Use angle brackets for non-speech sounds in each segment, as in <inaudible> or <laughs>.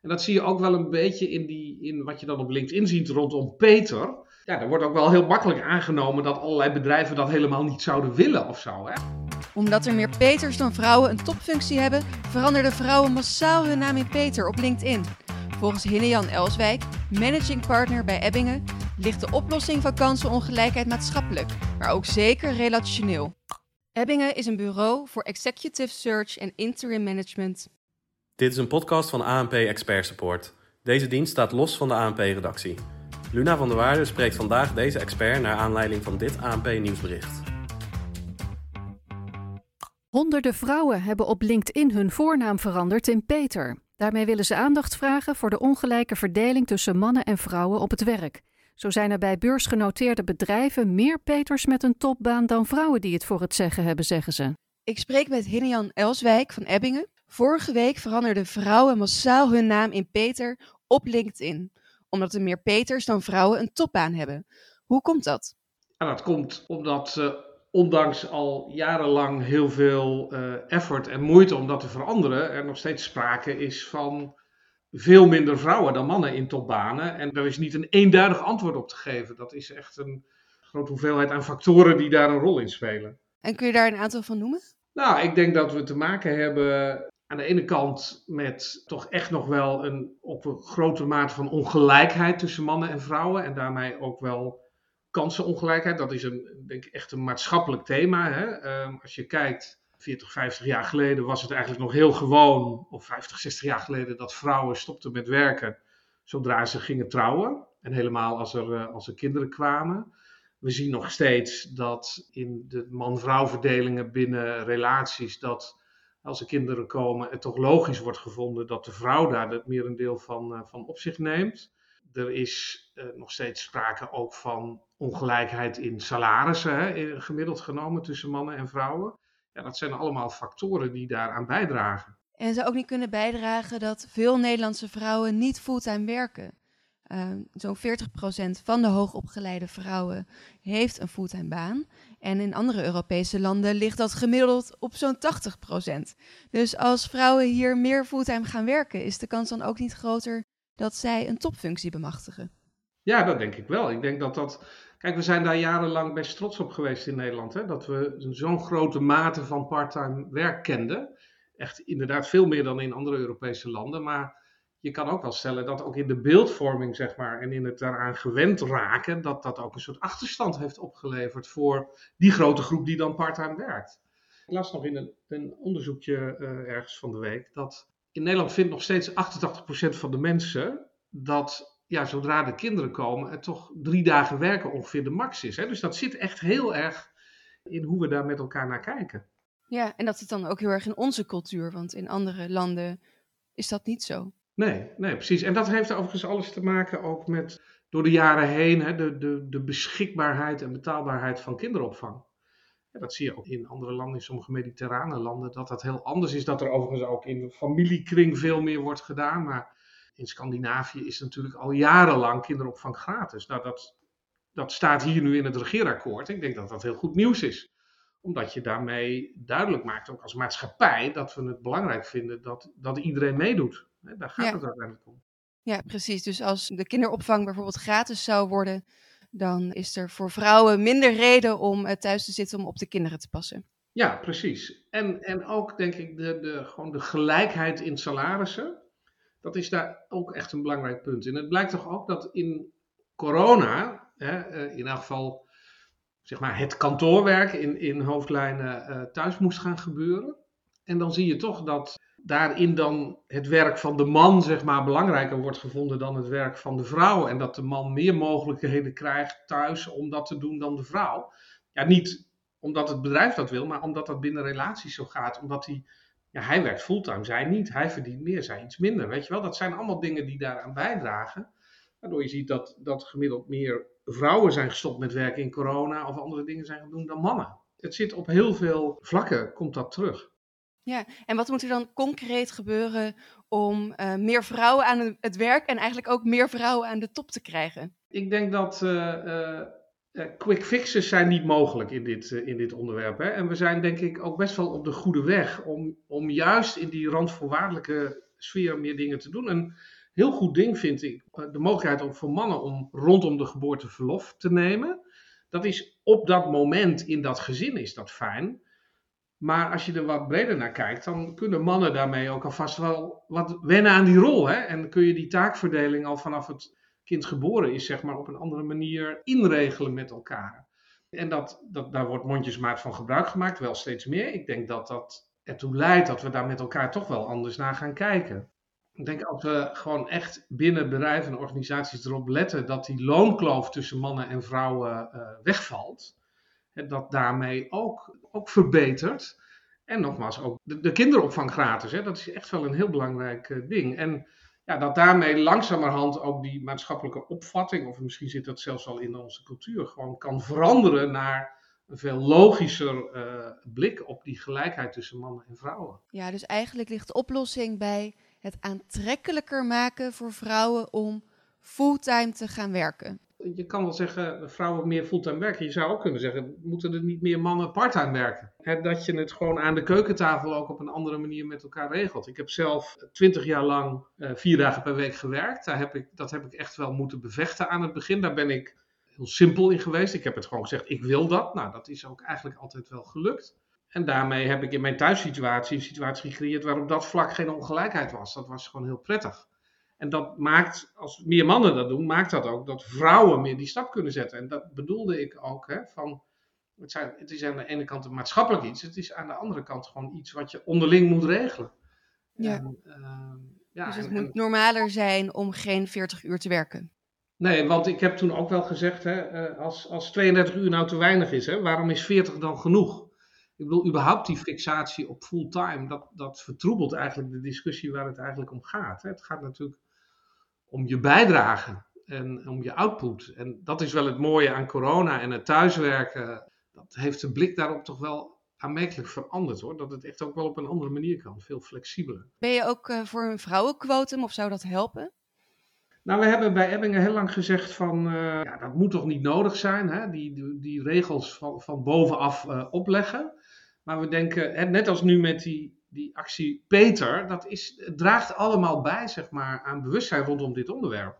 En dat zie je ook wel een beetje in, die, in wat je dan op LinkedIn ziet rondom Peter. Ja, er wordt ook wel heel makkelijk aangenomen dat allerlei bedrijven dat helemaal niet zouden willen of zo. Hè? Omdat er meer Peters dan vrouwen een topfunctie hebben, veranderden vrouwen massaal hun naam in Peter op LinkedIn. Volgens Hinne-Jan Elswijk, managing partner bij Ebbingen, ligt de oplossing van kansenongelijkheid maatschappelijk, maar ook zeker relationeel. Ebbingen is een bureau voor executive search en interim management. Dit is een podcast van ANP Expert Support. Deze dienst staat los van de ANP-redactie. Luna van der Waarde spreekt vandaag deze expert naar aanleiding van dit ANP-nieuwsbericht. Honderden vrouwen hebben op LinkedIn hun voornaam veranderd in Peter. Daarmee willen ze aandacht vragen voor de ongelijke verdeling tussen mannen en vrouwen op het werk. Zo zijn er bij beursgenoteerde bedrijven meer Peters met een topbaan dan vrouwen die het voor het zeggen hebben, zeggen ze. Ik spreek met Hinne-Jan Elswijk van Ebbingen. Vorige week veranderden vrouwen massaal hun naam in Peter op LinkedIn, omdat er meer Peters dan vrouwen een topbaan hebben. Hoe komt dat? Ja, dat komt omdat uh, ondanks al jarenlang heel veel uh, effort en moeite om dat te veranderen, er nog steeds sprake is van veel minder vrouwen dan mannen in topbanen. En daar is niet een eenduidig antwoord op te geven. Dat is echt een grote hoeveelheid aan factoren die daar een rol in spelen. En kun je daar een aantal van noemen? Nou, ik denk dat we te maken hebben aan de ene kant met toch echt nog wel een op een grote mate van ongelijkheid tussen mannen en vrouwen. En daarmee ook wel kansenongelijkheid. Dat is een, denk ik echt een maatschappelijk thema. Hè? Um, als je kijkt 40, 50 jaar geleden was het eigenlijk nog heel gewoon, of 50, 60 jaar geleden, dat vrouwen stopten met werken zodra ze gingen trouwen. En helemaal als er, uh, als er kinderen kwamen. We zien nog steeds dat in de man-vrouw verdelingen binnen relaties, dat als er kinderen komen, het toch logisch wordt gevonden dat de vrouw daar het merendeel van, uh, van op zich neemt. Er is uh, nog steeds sprake ook van ongelijkheid in salarissen, hè, gemiddeld genomen tussen mannen en vrouwen. Ja, dat zijn allemaal factoren die daaraan bijdragen. En zou ook niet kunnen bijdragen dat veel Nederlandse vrouwen niet fulltime werken. Uh, Zo'n 40% van de hoogopgeleide vrouwen heeft een fulltime baan. En in andere Europese landen ligt dat gemiddeld op zo'n 80%. Dus als vrouwen hier meer fulltime gaan werken, is de kans dan ook niet groter dat zij een topfunctie bemachtigen. Ja, dat denk ik wel. Ik denk dat dat. Kijk, we zijn daar jarenlang best trots op geweest in Nederland. Hè? Dat we zo'n grote mate van parttime werk kenden. Echt inderdaad veel meer dan in andere Europese landen. Maar je kan ook wel stellen dat ook in de beeldvorming, zeg maar, en in het daaraan gewend raken, dat dat ook een soort achterstand heeft opgeleverd voor die grote groep die dan parttime werkt. Ik las nog in een, een onderzoekje uh, ergens van de week dat in Nederland vindt nog steeds 88% van de mensen dat ja, zodra de kinderen komen, het toch drie dagen werken ongeveer de max is. Hè? Dus dat zit echt heel erg in hoe we daar met elkaar naar kijken. Ja, en dat zit dan ook heel erg in onze cultuur, want in andere landen is dat niet zo. Nee, nee, precies. En dat heeft overigens alles te maken ook met door de jaren heen hè, de, de, de beschikbaarheid en betaalbaarheid van kinderopvang. Dat zie je ook in andere landen, in sommige mediterrane landen, dat dat heel anders is. Dat er overigens ook in de familiekring veel meer wordt gedaan. Maar in Scandinavië is natuurlijk al jarenlang kinderopvang gratis. Nou, dat, dat staat hier nu in het regeerakkoord. Ik denk dat dat heel goed nieuws is. Omdat je daarmee duidelijk maakt, ook als maatschappij, dat we het belangrijk vinden dat, dat iedereen meedoet. Daar gaat ja. het uiteindelijk om. Ja, precies. Dus als de kinderopvang bijvoorbeeld gratis zou worden, dan is er voor vrouwen minder reden om thuis te zitten om op de kinderen te passen. Ja, precies. En, en ook denk ik de, de, gewoon de gelijkheid in salarissen. Dat is daar ook echt een belangrijk punt. En het blijkt toch ook dat in corona, hè, in elk geval zeg maar het kantoorwerk in, in hoofdlijnen uh, thuis moest gaan gebeuren. En dan zie je toch dat daarin dan het werk van de man zeg maar, belangrijker wordt gevonden dan het werk van de vrouw. En dat de man meer mogelijkheden krijgt thuis om dat te doen dan de vrouw. Ja, niet omdat het bedrijf dat wil, maar omdat dat binnen relaties zo gaat. Omdat hij, ja, hij werkt fulltime, zij niet. Hij verdient meer, zij iets minder. Weet je wel, dat zijn allemaal dingen die daaraan bijdragen. Waardoor je ziet dat, dat gemiddeld meer vrouwen zijn gestopt met werken in corona of andere dingen zijn gaan doen dan mannen. Het zit op heel veel vlakken, komt dat terug. Ja, en wat moet er dan concreet gebeuren om uh, meer vrouwen aan het werk en eigenlijk ook meer vrouwen aan de top te krijgen? Ik denk dat uh, uh, quick fixes zijn niet mogelijk in dit, in dit onderwerp. Hè? En we zijn denk ik ook best wel op de goede weg om, om juist in die randvoorwaardelijke sfeer meer dingen te doen. Een heel goed ding vind ik de mogelijkheid om voor mannen om rondom de geboorte verlof te nemen. Dat is op dat moment in dat gezin is dat fijn. Maar als je er wat breder naar kijkt, dan kunnen mannen daarmee ook alvast wel wat wennen aan die rol. Hè? En kun je die taakverdeling al vanaf het kind geboren is, zeg maar, op een andere manier inregelen met elkaar. En dat, dat, daar wordt mondjesmaat van gebruik gemaakt, wel steeds meer. Ik denk dat dat ertoe leidt dat we daar met elkaar toch wel anders naar gaan kijken. Ik denk als we gewoon echt binnen bedrijven en organisaties erop letten dat die loonkloof tussen mannen en vrouwen uh, wegvalt, dat daarmee ook, ook verbetert. En nogmaals, ook de, de kinderopvang gratis, hè, dat is echt wel een heel belangrijk uh, ding. En ja, dat daarmee langzamerhand ook die maatschappelijke opvatting, of misschien zit dat zelfs al in onze cultuur, gewoon kan veranderen naar een veel logischer uh, blik op die gelijkheid tussen mannen en vrouwen. Ja, dus eigenlijk ligt de oplossing bij het aantrekkelijker maken voor vrouwen om fulltime te gaan werken. Je kan wel zeggen, vrouwen meer fulltime werken. Je zou ook kunnen zeggen, moeten er niet meer mannen parttime werken? dat je het gewoon aan de keukentafel ook op een andere manier met elkaar regelt. Ik heb zelf twintig jaar lang uh, vier dagen per week gewerkt. Daar heb ik, dat heb ik echt wel moeten bevechten aan het begin. Daar ben ik heel simpel in geweest. Ik heb het gewoon gezegd, ik wil dat. Nou, dat is ook eigenlijk altijd wel gelukt. En daarmee heb ik in mijn thuissituatie een situatie gecreëerd waarop dat vlak geen ongelijkheid was. Dat was gewoon heel prettig. En dat maakt, als meer mannen dat doen, maakt dat ook dat vrouwen meer die stap kunnen zetten. En dat bedoelde ik ook, hè, van, het, zijn, het is aan de ene kant een maatschappelijk iets, het is aan de andere kant gewoon iets wat je onderling moet regelen. Ja. En, uh, ja dus het en, moet normaler zijn om geen 40 uur te werken. Nee, want ik heb toen ook wel gezegd, hè, eh, als, als 32 uur nou te weinig is, hè, waarom is 40 dan genoeg? Ik bedoel, überhaupt die fixatie op fulltime, dat, dat vertroebelt eigenlijk de discussie waar het eigenlijk om gaat. Hè. Het gaat natuurlijk om je bijdrage en om je output. En dat is wel het mooie aan corona en het thuiswerken. Dat heeft de blik daarop toch wel aanmerkelijk veranderd hoor. Dat het echt ook wel op een andere manier kan, veel flexibeler. Ben je ook uh, voor een vrouwenquotum of zou dat helpen? Nou, we hebben bij Ebbingen heel lang gezegd van, uh, ja, dat moet toch niet nodig zijn, hè? Die, die, die regels van, van bovenaf uh, opleggen. Maar we denken, hè, net als nu met die die actie Peter, dat is, draagt allemaal bij zeg maar, aan bewustzijn rondom dit onderwerp.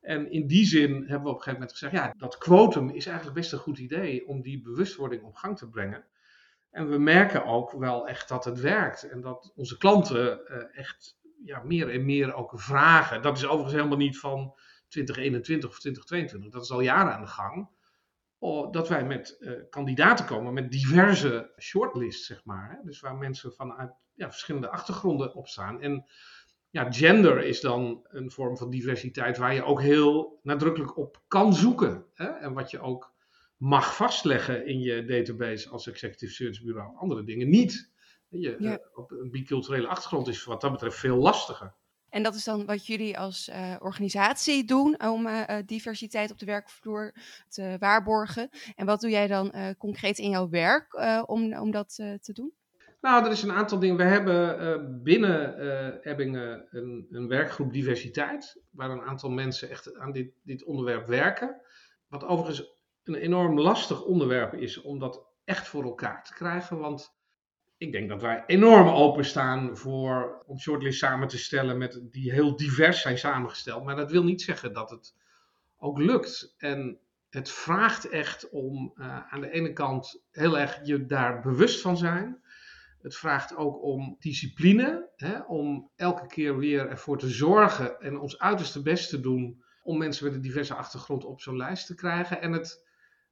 En in die zin hebben we op een gegeven moment gezegd, ja, dat quotum is eigenlijk best een goed idee om die bewustwording op gang te brengen. En we merken ook wel echt dat het werkt en dat onze klanten uh, echt ja, meer en meer ook vragen. Dat is overigens helemaal niet van 2021 of 2022, dat is al jaren aan de gang dat wij met uh, kandidaten komen met diverse shortlists, zeg maar. Hè? Dus waar mensen vanuit ja, verschillende achtergronden op staan. En ja, gender is dan een vorm van diversiteit waar je ook heel nadrukkelijk op kan zoeken. Hè? En wat je ook mag vastleggen in je database als executive search bureau. Andere dingen niet. Je, ja. uh, op een biculturele achtergrond is wat dat betreft veel lastiger. En dat is dan wat jullie als uh, organisatie doen om uh, diversiteit op de werkvloer te waarborgen. En wat doe jij dan concreet in jouw werk om, om dat te doen? Nou, er is een aantal dingen. We hebben binnen Ebbingen een, een, werkgroep diversiteit, waar een aantal mensen echt aan dit, dit onderwerp werken. Wat overigens een enorm lastig onderwerp is om dat echt voor elkaar te krijgen. Want ik denk dat wij enorm openstaan voor om shortlist samen te stellen met, die heel divers zijn samengesteld. Maar dat wil niet zeggen dat het ook lukt. En het vraagt echt om uh, aan de ene kant heel erg je daar bewust van zijn. Het vraagt ook om discipline, hè, om elke keer weer ervoor te zorgen en ons uiterste best te doen om mensen met een diverse achtergrond op zo'n lijst te krijgen. En het,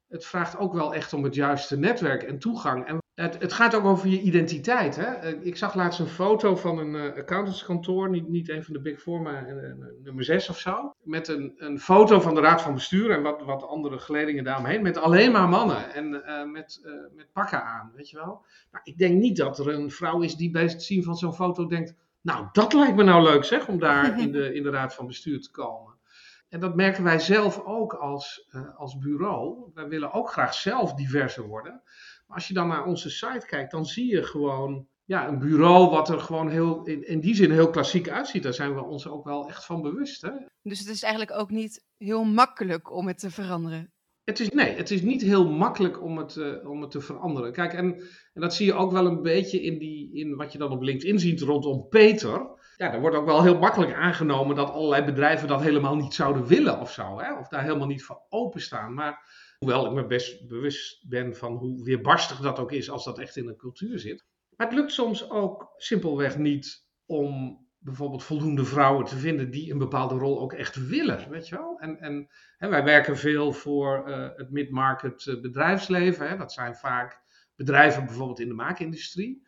het vraagt ook wel echt om het juiste netwerk en toegang. Het, het, gaat ook over je identiteit. Hè? Eh, ik zag laatst een foto van een uh, accountantskantoor, niet, niet een van de Big Four, maar uh, nummer 6 of zo. Met een, een foto van de Raad van Bestuur en wat, wat andere geledingen daaromheen. Met alleen maar mannen en uh, met, met pakken aan, weet je wel. Nou, ik denk niet dat er een vrouw is die bij het zien van zo'n foto denkt... Nou, dat lijkt me nou leuk zeg, om daar <laughs> in de, in de Raad van Bestuur te komen. En dat merken wij zelf ook als, als bureau. Wij willen ook graag zelf diverser worden als je dan naar onze site kijkt, dan zie je gewoon ja, een bureau wat er gewoon heel, in, in die zin heel klassiek uitziet. Daar zijn we ons ook wel echt van bewust. Hè? Dus het is eigenlijk ook niet heel makkelijk om het te veranderen. Het is, nee, het is niet heel makkelijk om het, uh, om het te veranderen. Kijk, en, en dat zie je ook wel een beetje in, die, in wat je dan op LinkedIn ziet rondom Peter. Ja, er wordt ook wel heel makkelijk aangenomen dat allerlei bedrijven dat helemaal niet zouden willen of zo. Hè? Of daar helemaal niet voor openstaan. Maar hoewel ik me best bewust ben van hoe weerbarstig dat ook is als dat echt in een cultuur zit. Maar het lukt soms ook simpelweg niet om bijvoorbeeld voldoende vrouwen te vinden die een bepaalde rol ook echt willen, weet je wel. En, en wij werken veel voor uh, het mid-market uh, bedrijfsleven. Hè. Dat zijn vaak bedrijven bijvoorbeeld in de maakindustrie.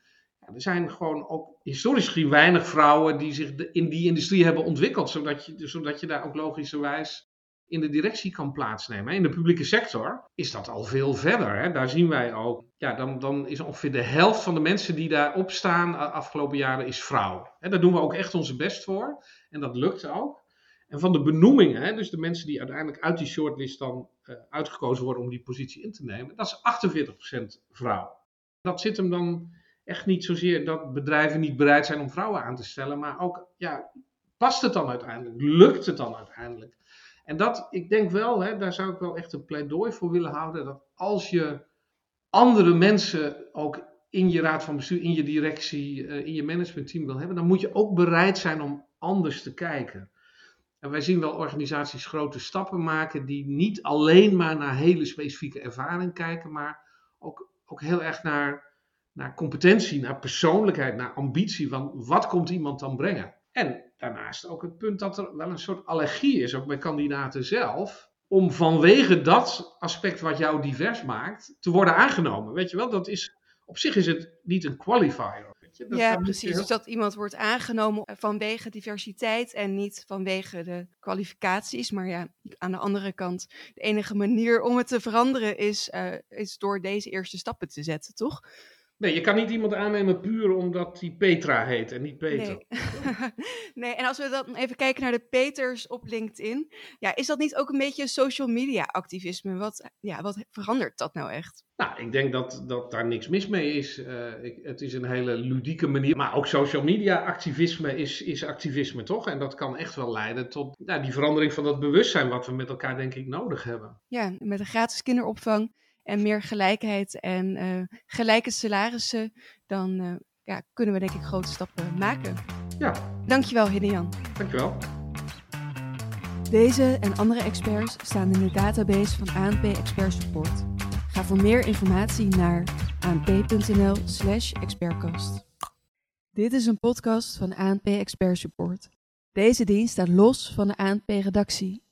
Er zijn gewoon ook historisch gezien weinig vrouwen die zich in die industrie hebben ontwikkeld, zodat je, zodat je daar ook logischerwijs in de directie kan plaatsnemen. In de publieke sector is dat al veel verder. Hè. Daar zien wij ook, ja, dan, dan is ongeveer de helft van de mensen die daarop staan de afgelopen jaren is vrouw. Hè, daar doen we ook echt onze best voor en dat lukt ook. En van de benoemingen, hè, dus de mensen die uiteindelijk uit die shortlist dan uh, uitgekozen worden om die positie in te nemen, dat is 48% vrouw. Dat zit hem dan echt niet zozeer dat bedrijven niet bereid zijn om vrouwen aan te stellen, maar ook, ja, past het dan uiteindelijk? Lukt het dan uiteindelijk? En dat, ik denk wel, hè, daar zou ik wel echt een pleidooi voor willen houden, dat als je andere mensen ook in je raad van bestuur, in je directie, in je managementteam wil hebben, dan moet je ook bereid zijn om anders te kijken. En wij zien wel organisaties grote stappen maken die niet alleen maar naar hele specifieke ervaring kijken, maar ook, ook heel erg naar, naar competentie, naar persoonlijkheid, naar ambitie. Van wat komt iemand dan brengen? En daarnaast ook het punt dat er wel een soort allergie is, ook bij kandidaten zelf, om vanwege dat aspect wat jou divers maakt, te worden aangenomen. Weet je wel, dat is, op zich is het niet een qualifier. Weet je? Dat, ja, precies. Heel... Dus dat iemand wordt aangenomen vanwege diversiteit en niet vanwege de kwalificaties. Maar ja, aan de andere kant, de enige manier om het te veranderen is, uh, is door deze eerste stappen te zetten, toch? Nee, je kan niet iemand aannemen puur omdat hij Petra heet en niet Peter. Nee. <laughs> nee, en als we dan even kijken naar de Peters op LinkedIn. Ja, is dat niet ook een beetje social media activisme? Wat, ja, wat verandert dat nou echt? Nou, ik denk dat, dat daar niks mis mee is. Uh, ik, het is een hele ludieke manier. Maar ook social media activisme is, is activisme, toch? En dat kan echt wel leiden tot nou, die verandering van dat bewustzijn wat we met elkaar denk ik nodig hebben. Ja, met een gratis kinderopvang en meer gelijkheid en uh, gelijke salarissen, dan uh, ja, kunnen we denk ik grote stappen maken. Ja. Dankjewel, Hidejan. Dankjewel. Deze en andere experts staan in de database van ANP Expert Support. Ga voor meer informatie naar anp.nl/slash expertcast. Dit is een podcast van ANP Expert Support. Deze dienst staat los van de ANP-redactie